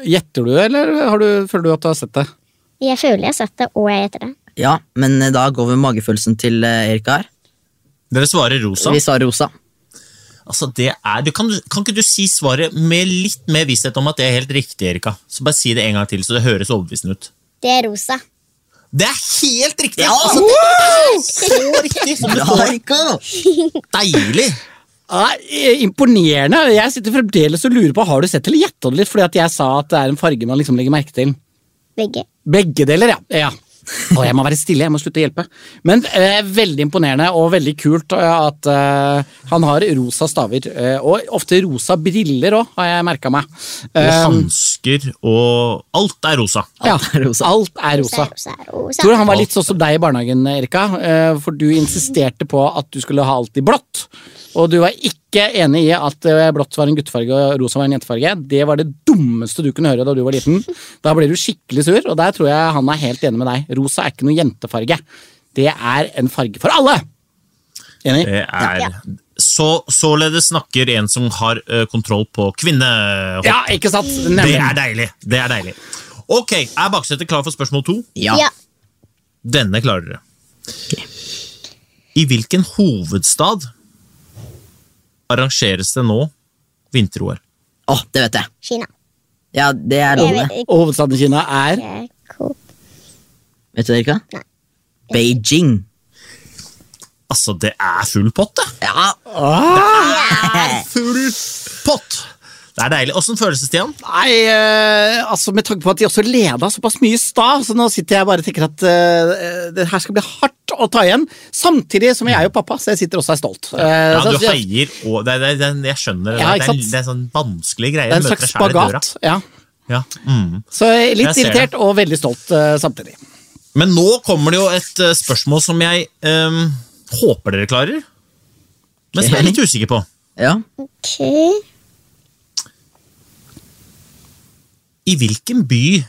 Gjetter du, eller har du, føler du at du har sett det? Jeg føler jeg har sett det, og jeg gjetter det. Ja, men eh, da går vi med magefølelsen til Erika her. Dere svarer rosa. Vi svarer rosa. Altså, det er, du kan, kan ikke du si svaret med litt mer visshet om at det er helt riktig, Erika? Så bare si det en gang til, så det høres overbevisende ut. Det er rosa. Det er helt riktig! Ja! Altså, det er så riktig som det står! Erika! Deilig! Ja, eh, imponerende. Jeg sitter fremdeles og lurer på, har du sett eller gjetta det litt fordi at jeg sa at det er en farge man liksom legger merke til? Begge. Begge deler, ja. ja. Og jeg må være stille, jeg må slutte å hjelpe. Men eh, veldig imponerende og veldig kult eh, at eh, han har rosa staver. Eh, og ofte rosa briller òg, har jeg merka meg. Eh, hansker og Alt er rosa. ja, Alt er rosa. Alt er rosa. rosa, rosa. Jeg tror han var litt sånn som deg i barnehagen, Erika. eh, For du insisterte på at du skulle ha alt i blått. Og du var ikke enig i at eh, blått var en guttefarge og rosa var en jentefarge. Det var det dummeste du kunne høre da du var liten. Da ble du skikkelig sur, og der tror jeg han er helt enig med deg. Rosa er ikke noe jentefarge. Det er en farge for alle! Enig? Det er så, Således snakker en som har ø, kontroll på kvinnehopp. Ja, ikke sant? Det er deilig. Det er deilig. Ok, Er baksetet klar for spørsmål to? Ja. Ja. Denne klarer dere. I hvilken hovedstad arrangeres det nå vinter-OL? Å, det vet jeg. Kina. Ja, det er Jeg lov, det. vet Og hovedstaden i Kina er. Vet du det, Erika? Nei. Beijing. Altså, det er full pott, det! Ja. Det er Full pott! Det er deilig. Åssen føles det, Stian? Nei, eh, altså med tanke på at de også leda såpass mye i stad, så nå sitter jeg bare og tenker at eh, det her skal bli hardt å ta igjen. Samtidig som jeg er jo pappa, så jeg sitter også og er stolt. Eh, Ja, så- du heier og det, det, det, Jeg skjønner det. Ja, det, er, det er sånn vanskelig greie. det er en møter slags spagat. Ja. Ja. Mm. Så litt Jeg det. irritert og veldig stolt eh, samtidig. Men nå kommer det jo et eh, spørsmål som jeg ehm, håper dere klarer. Men som jeg er litt usikker på. ja. Ok. I hvilken by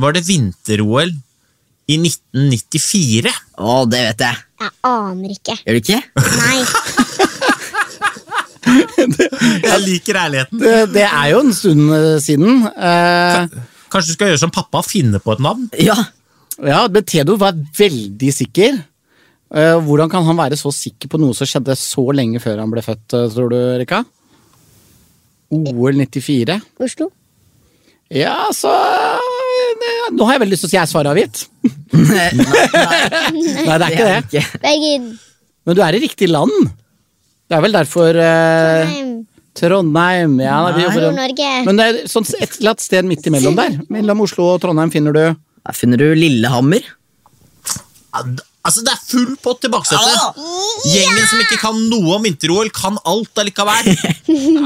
var det vinter-OL i 1994? Å, det vet jeg. Jeg aner ikke. Gjør du ikke? Nei. Jeg liker ærligheten. Det, det er jo en stund eh, siden. Eh, Kanskje du skal gjøre som pappa, finne på et navn? Ja. ja, men Theodor var veldig sikker. Eh, hvordan kan han være så sikker på noe som skjedde så lenge før han ble født, eh, tror du, Rika? OL 94? Oslo. Ja, så eh, Nå har jeg veldig lyst til å si jeg er svaret avgitt. Nei, nei, Nei, det er ikke det. Bergen. Men du er i riktig land. Det er vel derfor eh, Trondheim. Trondheim. Ja, Nord-Norge. Men det er sånn et eller annet sted midt imellom der. Mellom Oslo og Trondheim finner du Der finner du Lillehammer. Altså, det er full pott til baksetet! Ja. Gjengen som ikke kan noe om vinter-OL, kan alt allikevel.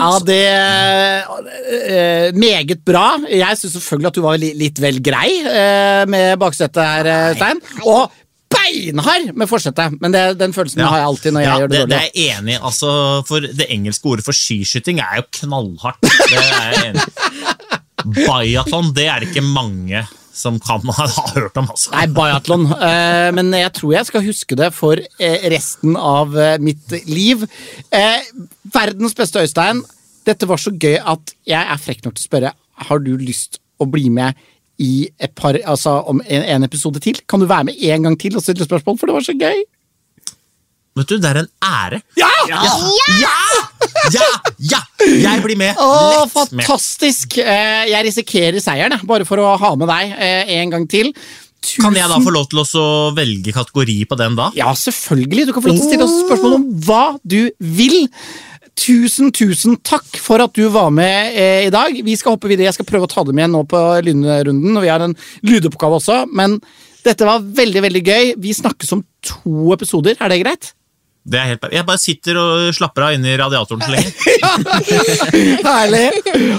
Ja, det eh, Meget bra. Jeg syns selvfølgelig at du var litt, litt vel grei eh, med baksetet her, eh, Stein. Og beinhard med forsetet! Men det, den følelsen har jeg alltid når jeg Ja, gjør det, det, det er jeg enig. Altså, for det engelske ordet for skiskyting er jo knallhardt. Det er jeg enig. Biathlon, det er det ikke mange som kan ha, hørt om, altså. Nei, biatlon. Eh, men jeg tror jeg skal huske det for eh, resten av eh, mitt liv. Eh, verdens beste Øystein, dette var så gøy at jeg er frekk nok til å spørre Har du lyst å bli med i et par, altså om en, en episode til? Kan du være med en gang til og stille spørsmål, for det var så gøy? Vet du, det er en ære. Ja! Ja! Ja! Ja! Ja! Jeg blir med. Å, Lett med. fantastisk! Eh, jeg risikerer seieren, bare for å ha med deg eh, en gang til. Tusen Kan jeg da få lov til å velge kategori på den da? Ja, selvfølgelig. Du kan få lov til å stille oss spørsmål om hva du vil. Tusen, tusen takk for at du var med eh, i dag. Vi skal hoppe videre. Jeg skal prøve å ta dem igjen nå på lynrunden, vi har en lydoppgave også. Men dette var veldig, veldig gøy. Vi snakkes om to episoder. Er det greit? Det er helt. Jeg bare sitter og slapper av inni radiatoren så lenge. Herlig.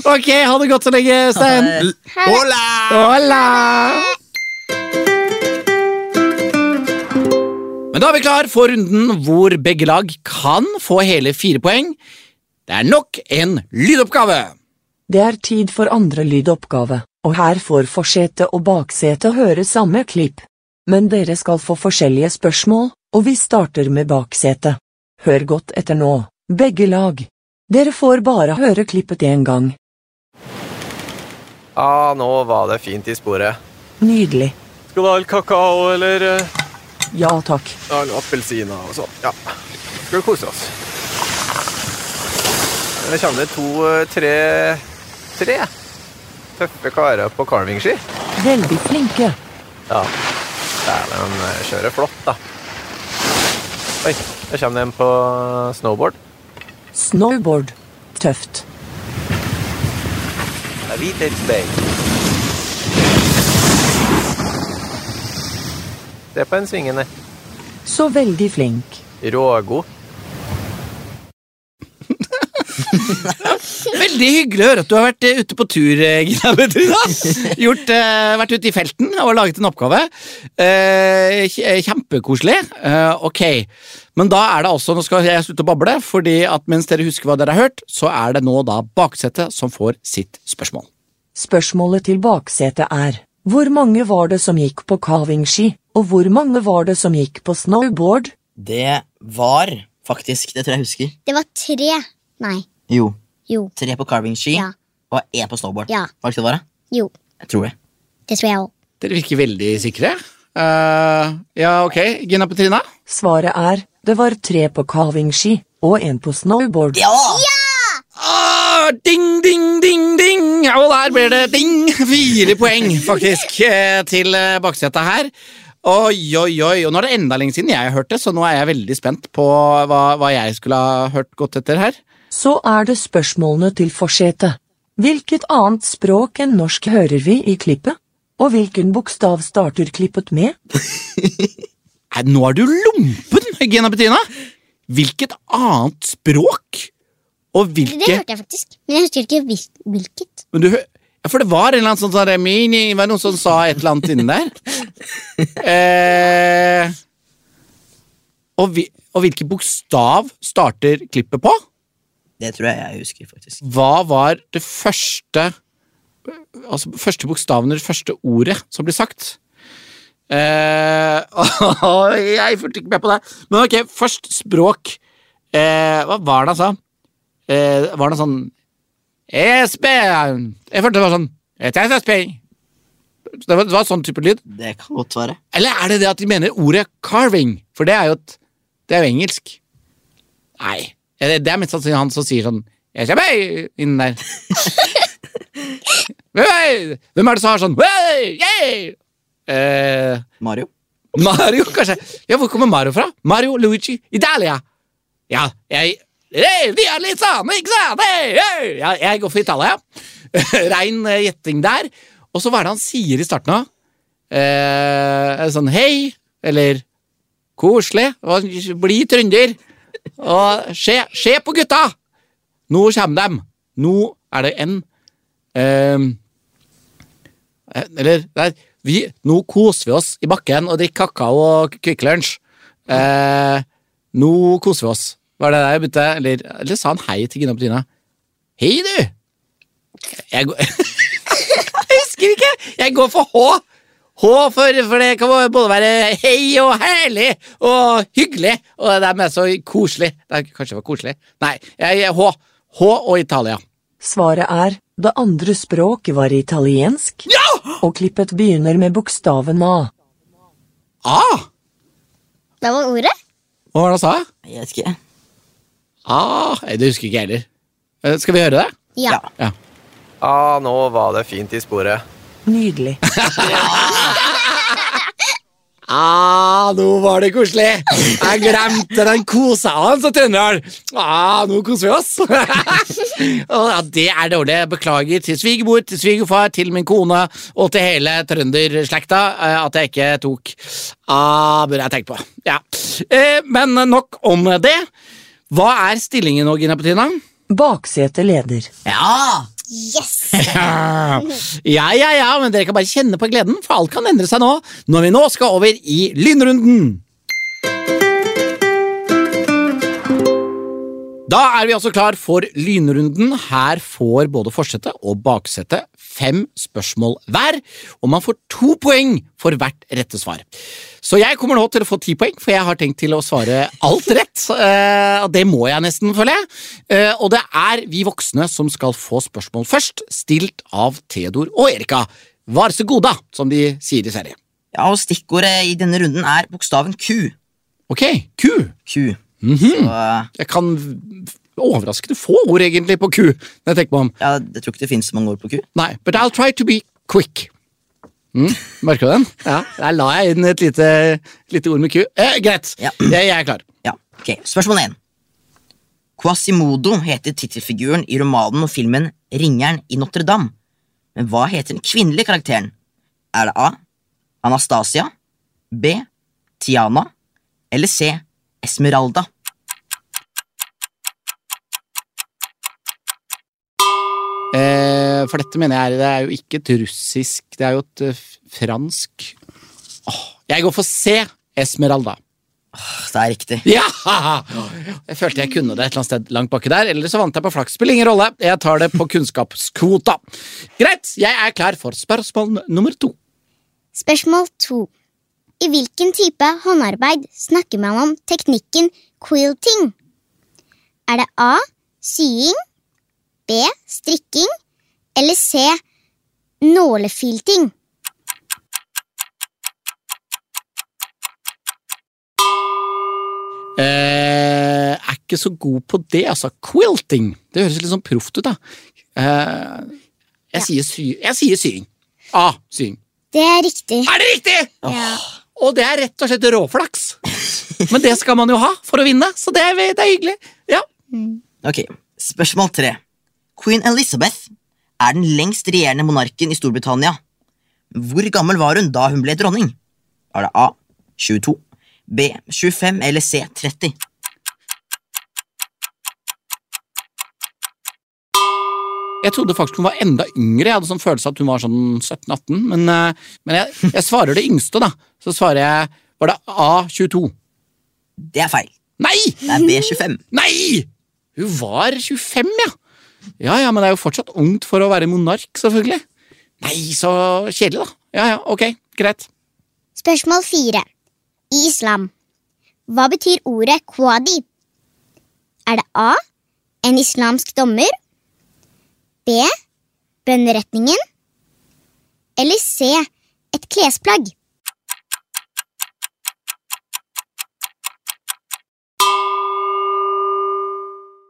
Ok, ha det godt så lenge, Stein. Hola! Hola! Men da er vi klar for runden hvor begge lag kan få hele fire poeng. Det er nok en lydoppgave. Det er tid for andre lydoppgave, og her får forsete og baksete høre samme klipp. Men dere skal få forskjellige spørsmål, og vi starter med baksete. Hør godt etter nå, begge lag. Dere får bare høre klippet én gang. Ja, nå var det fint i sporet. Nydelig. Skal du ha litt kakao eller eh, Ja takk. ja, noen appelsiner og sånn? Ja. Skal vi kose oss? Det kommer det to, eh, tre Tre tøffe karer på carvingski. Veldig flinke. Ja. Dæven, de kjører flott, da. Oi, der kommer det en på snowboard. Snowboard. Tøft. Det er på den svingen der. Så veldig flink. Rågod. Veldig hyggelig å høre at du har vært eh, ute på tur, eh, Gina Petrina. Gjort, eh, vært ute i felten og laget en oppgave. Uh, Kjempekoselig. Uh, ok, men da er det altså, nå skal jeg slutte å bable, fordi at mens dere husker hva dere har hørt, så er det nå da baksetet som får sitt spørsmål. Spørsmålet til baksetet er Hvor mange var det som gikk på carvingski, og hvor mange var det som gikk på snowboard? Det var faktisk, det tror jeg husker. Det var tre. Nei. Jo, Jo. tre på carvingski Ja. og én på snowboard. Ja. Var det ikke det var? Jo. Jeg tror det. Det tror jeg òg. Dere virker veldig sikre. Uh, ja, ok, Gina Petrina? Svaret er det var tre på carvingski og en på snowboard. Ja! Ah, ding, ding, ding, ding! Og der ble det ding! Fire poeng, faktisk, eh, til eh, baksetet her. Oi, oi, oi. Og nå er det enda lenge siden jeg har hørt det, så nå er jeg veldig spent på hva, hva jeg skulle ha hørt godt etter her. Så er det spørsmålene til forsetet. Hvilket annet språk enn norsk hører vi i klippet? Og hvilken bokstav starter klippet med? Nei, nå er du lompen, Gina Bettina! Hvilket annet språk? Og Det hørte jeg faktisk, men jeg husker ikke hvilket. Men du, hø- ja, For det var en eller annen sånn sånn der, mini, var det noen som sa et eller annet inni der? eh, og, vi, og hvilken bokstav starter klippet på? Det tror jeg jeg husker, faktisk. Hva var det første Altså første bokstaven eller første ordet som ble sagt? Eh, jeg fulgte ikke med på det. Men ok, først språk. Eh, hva var det han sa? Eh, var det sånn Espen! Jeg følte det var sånn. Det var, det var sånn type lyd. Det kan godt være. Eller er det det at de mener ordet carving? For det er jo, et, det er jo engelsk. Nei. Det det er mest sannsynlig han som sier sånn «Hei!» innen der. Hvem er hvem er det som har sånn «Hey, yeah!» eh, Mario? Mario, kanskje? Ja, hvor kommer Mario fra? Mario Luigi Italia. Ja, jeg Hey, de er litt sånn, ikke sant? Hey, hey. Ja, jeg går for Italia. Rein eh, gjetting der. Og så hva er det han sier i starten av? Eh, sånn hei, eller koselig, bli trønder. Og se, se på gutta! Nå kommer dem. Nå er det en eh, Eller nei, vi, nå koser vi oss i bakken og drikker kakao og Kvikk Lunsj. Eh, nå koser vi oss. Var det der jeg begynte? Eller, eller sa han hei til Gina Petrina? Hei, du! Jeg jeg, Jeg husker ikke! Jeg går for H. H for, for det kan både være hei og herlig og hyggelig. Og det er med så koselig. Det er, kanskje for var koselig? Nei, jeg, H. H og Italia. Svaret er det andre språket var italiensk, Ja! og klippet begynner med bokstaven A. Ah! Det var ordet? Hva var det han sa? Jeg vet ikke. Ah, det husker ikke jeg heller. Eh, Skal vi høre det? Ja. Ja. Ah, nå var det fint i sporet. Nydelig. Ah, nå var det koselig! Jeg glemte den kosa han så trønderen. Ah, nå koser vi oss! Å, ja, det er dårlig. Beklager til svigermor, til svigerfar, til min kone og til hele trønderslekta eh, at jeg ikke tok Ah, burde jeg tenke på. Ja. Eh, Men nok om det. Hva er stillingen nå, Gina Petina? Baksete leder. Ja! Yes! Ja, ja, ja, men dere kan bare kjenne på gleden, for alt kan endre seg nå, når vi nå skal over i lynrunden. Da er vi altså klar for lynrunden. Her får både forsetet og baksetet fem spørsmål hver, og man får to poeng for hvert rette svar. Så jeg kommer nå til å få ti poeng, for jeg har tenkt til å svare alt rett. eh, det må jeg nesten, føler jeg. Eh, Og det er vi voksne som skal få spørsmål først, stilt av Theodor og Erika. Vær så god, da, som de sier i serien. ja, og stikkordet i denne runden er bokstaven Q. Ok, Q. Q. Mhm. Så eh, Jeg kan overraskende få ord egentlig på ku. når jeg tenker meg om. ja, jeg tror ikke det finnes så mange ord på Q. Nei, but I'll try to be quick. Mm, merker du den? Ja, Der la jeg inn et lite, lite ord med ku. Eh, greit, Ja. jeg, jeg er klar. Ja, ok. Spørsmål 1. Quasimodo heter tittelfiguren i romanen og filmen Ringeren i Notre-Dame. Men hva heter den kvinnelige karakteren? Er det A. Anastasia, B. Tiana eller C. Esmeralda? For dette mener jeg det er jo ikke et russisk, det er jo et eh, fransk Åh, Jeg går for C. Esmeralda. Det er riktig. Ja! Jeg følte jeg kunne det et eller annet sted langt baki der, eller så vant jeg på flaks. Spiller ingen rolle. Jeg tar det på kunnskapskvota. Greit, jeg er klar for spørsmål nummer to. Spørsmål to. I hvilken type håndarbeid snakker man om teknikken quilting? Er det A. Sying, B. Strikking eller C. Nålefilting? Eh, er ikke så god på det, altså. Quilting. Det høres litt sånn proft ut, da. Eh, jeg, Ja. sier sy jeg sier sying. A. Sying. Det er riktig. Er det riktig?! Ja. Og det er rett og slett råflaks. Men det skal man jo ha for å vinne, så det er, det er hyggelig. Ja. Ok, Spørsmål tre. Queen Elizabeth er den lengst regjerende monarken i Storbritannia. Hvor gammel var hun da hun ble dronning? Var det A. 22, B. 25 eller C. 30? Jeg trodde faktisk hun var enda yngre. Jeg hadde sånn følelse at hun var sånn 17-18. Men, eh, men jeg, jeg svarer det yngste, da. Så svarer jeg Var det A22? Det er feil. Nei! Det er B25. Nei! Hun var 25, ja. Ja, ja, men det er jo fortsatt ungt for å være monark, selvfølgelig. Nei, så kjedelig, da. Ja, ja, ok, greit. Spørsmål fire. I islam. Hva betyr ordet kwadi? Er det A. En islamsk dommer? B. Bønneretningen? Eller C. Et klesplagg?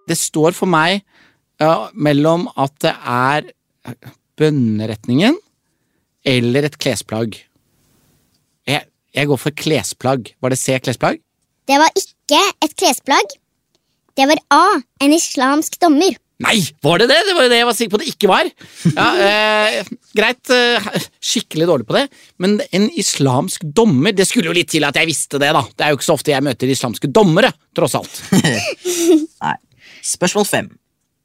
Det står for meg ja, mellom at det er bønneretningen eller et klesplagg. Jeg, jeg går for klesplagg. Var det C, klesplagg? Det var ikke et klesplagg. Det var A. En islamsk dommer. Nei, var det det? Det var jo det jeg var sikker på det ikke var. Ja, eh, greit, eh, skikkelig dårlig på det, men en islamsk dommer Det skulle jo litt til at jeg visste det, da. Det er jo ikke så ofte jeg møter islamske dommere, tross alt. Nei. Spørsmål fem.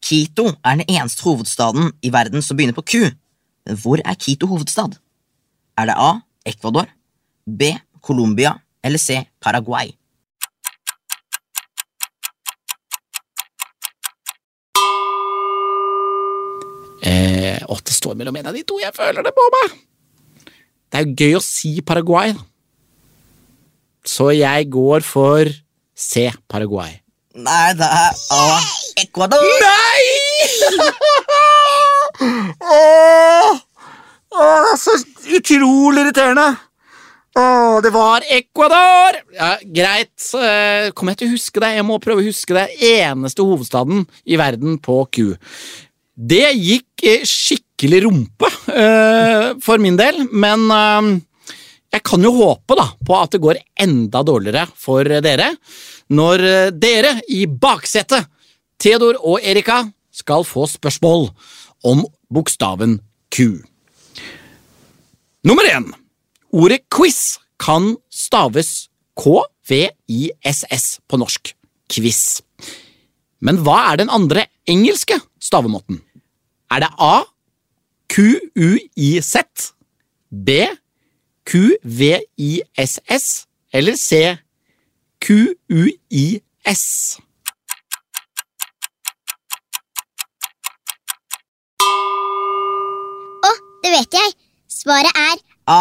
Quito er den eneste hovedstaden i verden som begynner på Q. Men hvor er Quito hovedstad? Er det A. Ecuador, B. Colombia eller C. Paraguay? Eh, å, det står mellom en av de to, jeg føler det på meg. Det er gøy å si Paraguay. Så jeg går for C. Paraguay. Nei, det er A. Ecuador. Nei! Åh! Åh, det er så utrolig irriterende. Åh, det var Ecuador! Ja, greit, eh, kommer jeg til å huske det? Jeg må prøve å huske det. Eneste hovedstaden i verden på Q. Det gikk eh, skikkelig rumpe uh, for min del, men uh, jeg kan jo håpe da på at det går enda dårligere for dere når dere i baksetet, Theodor og Erika, skal få spørsmål om bokstaven Q. Nummer én. Ordet quiz kan staves K-V-I-S-S på norsk. Quiz. Men hva er den andre engelske stavemåten? Er det A. Q-U-I-Z, B. Q-V-I-S-S eller C. Q-U-I-S? Det vet jeg. Svaret er A.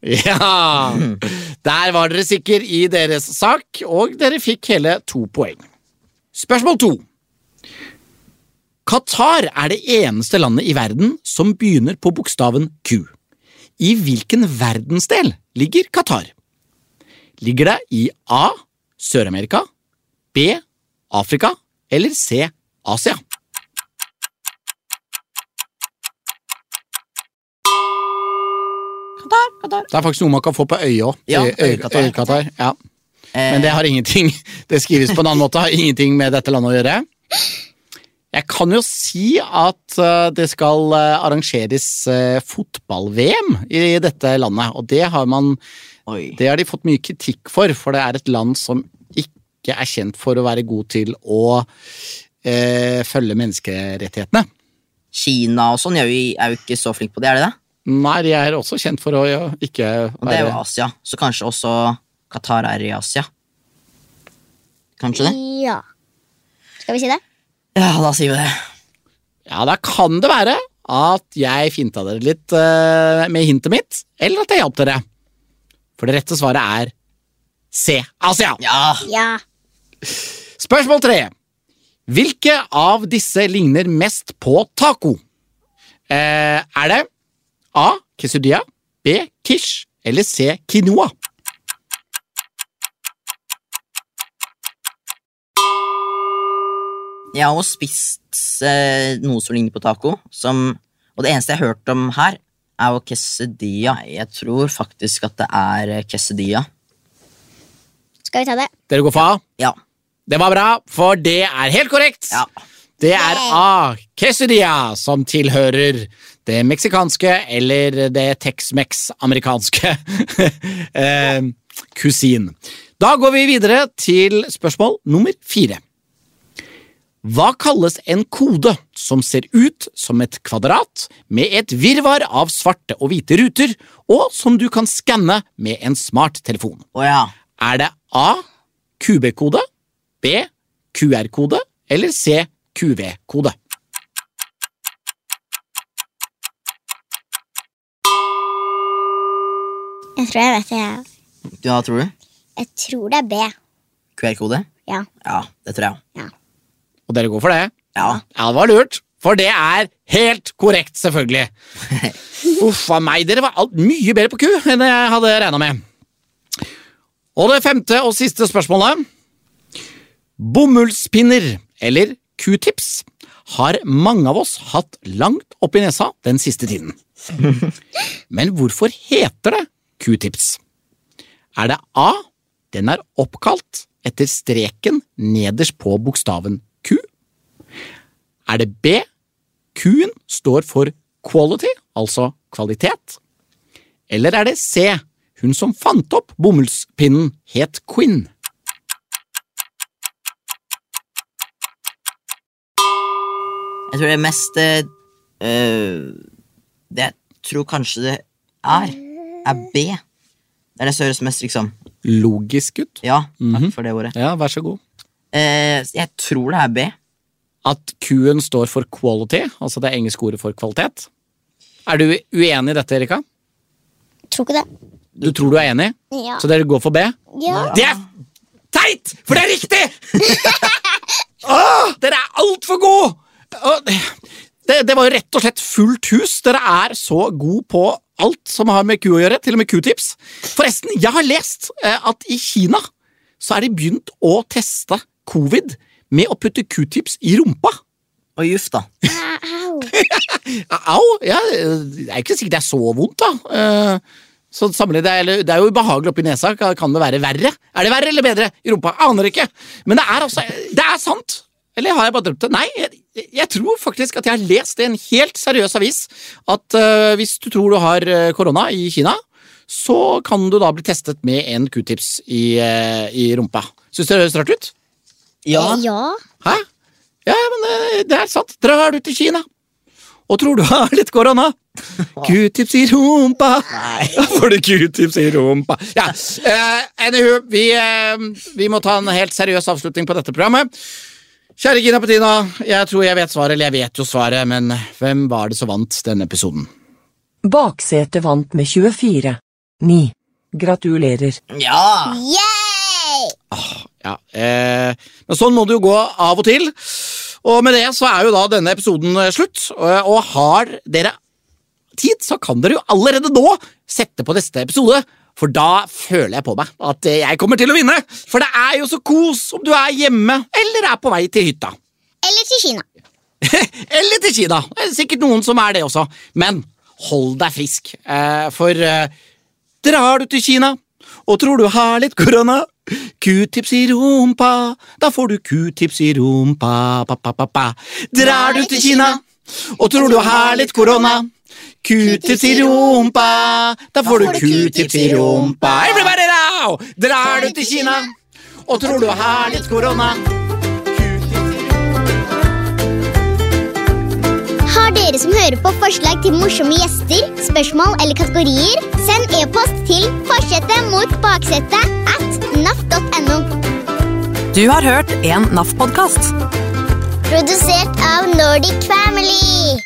Ja! Der var dere sikre i deres sak, og dere fikk hele to poeng. Spørsmål to. Qatar er det eneste landet i verden som begynner på bokstaven Q. I hvilken verdensdel ligger Qatar? Ligger det i A. Sør-Amerika, B. Afrika eller C. Asia? Qatar, Qatar. Det er faktisk noe man kan få på øyet òg. Ja, øyekatarr. Ja. Eh, Men det har ingenting Det skrives på en annen måte, har ingenting med dette landet å gjøre. Jeg kan jo si at eh, det skal eh, arrangeres eh, fotball-VM i dette landet, og det har man Oi. Det har de fått mye kritikk for, for det er et land som ikke er kjent for å være god til å eh, følge menneskerettighetene. Kina og sånn er jo, er jo ikke så flink på det, er det det? Nei, de er også kjent for å ja, ikke Og det er jo Asia, så kanskje også Qatar er i Asia. Kanskje det? ja. Skal vi si det? Ja, da sier vi det. Ja, da kan det være at jeg finta dere litt uh, med hintet mitt, eller at jeg hjalp dere. For det rette svaret er C. Asia. Ja. Ja. Spørsmål tre. Hvilke av disse ligner mest på taco? Uh, er det A. Quesudia. B. Quiche eller C. Quinoa? Jeg har også spist eh, noe som ligner på taco, som, og det eneste jeg har hørt om her, er jo quesadilla. Jeg tror faktisk at det er eh, quesadilla. Skal vi ta det? Dere går for A? Ja. Det var bra, for det er helt korrekt. Ja. Det er A. Quesadilla, som tilhører det meksikanske eller det Tex-Mex-amerikanske eh, kusin. Da går vi videre til spørsmål nummer fire. Hva kalles en kode som ser ut som et kvadrat med et virvar av svarte og hvite ruter, og som du kan skanne med en smarttelefon? Oh ja. Er det A. QB-kode, B. QR-kode eller C. QV-kode? Jeg tror jeg vet det. jeg. Hva tror du? Jeg tror det er B. QR-kode? Ja. Ja, det tror jeg. Og dere går for det? Ja. Ja, det var lurt. For det er helt korrekt, selvfølgelig. Uff a meg, dere var alt mye bedre på ku enn jeg hadde regna med. Og det femte og siste spørsmålet. Bomullspinner, eller q-tips, har mange av oss hatt langt oppi nesa den siste tiden. Men hvorfor heter det q-tips? Er det A. Den er oppkalt etter streken nederst på bokstaven Q? Er det B. Q-en står for quality, altså kvalitet? Eller er det C. Hun som fant opp bomullspinnen, het Quinn? Jeg tror det mest eh, Det jeg tror kanskje det er, er B. Det er det som høres mest liksom Logisk ut. Ja, takk for det ordet. Ja, vær så god. Eh, jeg tror det er B. At Q-en står for quality, altså det engelske ordet for kvalitet. Er du uenig i dette, Erika? Tror ikke det. Du tror du er enig, Ja. så dere går for B? ja. Det er teit, for det er riktig! Åh, dere er altfor gode! Det, det var jo rett og slett fullt hus. Dere er så gode på alt som har med Q å gjøre, til og med Q-tips. Forresten, jeg har lest eh, at i Kina så er de begynt å teste covid med å putte Q-tips i rumpa. Og juff, da. Au. Au! Ja, det er ikke sikkert det er så vondt, da. Eh, Så sammenlignet, det, er, eller- det er jo ubehagelig oppi nesa. Kan kan det være verre? Er det verre eller bedre i rumpa? Aner ikke. Men det er altså Det er sant! Eller har jeg bare drømt det? Nei, jeg, jeg tror faktisk at jeg har lest i en helt seriøs avis at uh, hvis du tror du har eh, korona i Kina, så kan du da bli testet med en q-tips i, uh, i rumpa. Syns du det høres rart ut? Ja. ja. Hæ? Ja, men uh, det er sant. Drar du til Kina og tror du har litt korona? Q-tips i rumpa. Da får du q-tips i rumpa. Ja, uh, anywho, vi, uh, vi må ta en helt seriøs avslutning på dette programmet. Kjære Gina Petina, jeg tror jeg vet svaret, eller jeg vet jo svaret, men hvem var det som vant denne episoden? Baksetet vant med 24. 9. Gratulerer. ja. Yay! Ja, eh, men sånn må det jo gå av og til. Og med det så er jo da denne episoden eh, slutt. Og, og har dere tid, så kan dere jo allerede nå sette på neste episode. For da føler jeg på meg at jeg kommer til å vinne. For det er jo så kos om du er hjemme eller er på vei til hytta. Eller til Kina. eller til Kina. Det er sikkert noen som er det også. Men hold deg frisk. Eh, for eh, drar du til Kina og tror du har litt korona, Q-tips i rumpa, da får du Q-tips i rumpa, pa, pa, pa, pa. Drar du til Kina og tror du har litt korona, Q-tips i rumpa, da får du Q-tips i rumpa. Everybody now! Drar du til Kina og tror du har litt korona, Har dere som hører på forslag til morsomme gjester, spørsmål eller kategorier, send e-post til forsetet mot baksetet at naf.no. Du har hørt en NAF-podkast. Produsert av Nordic Family.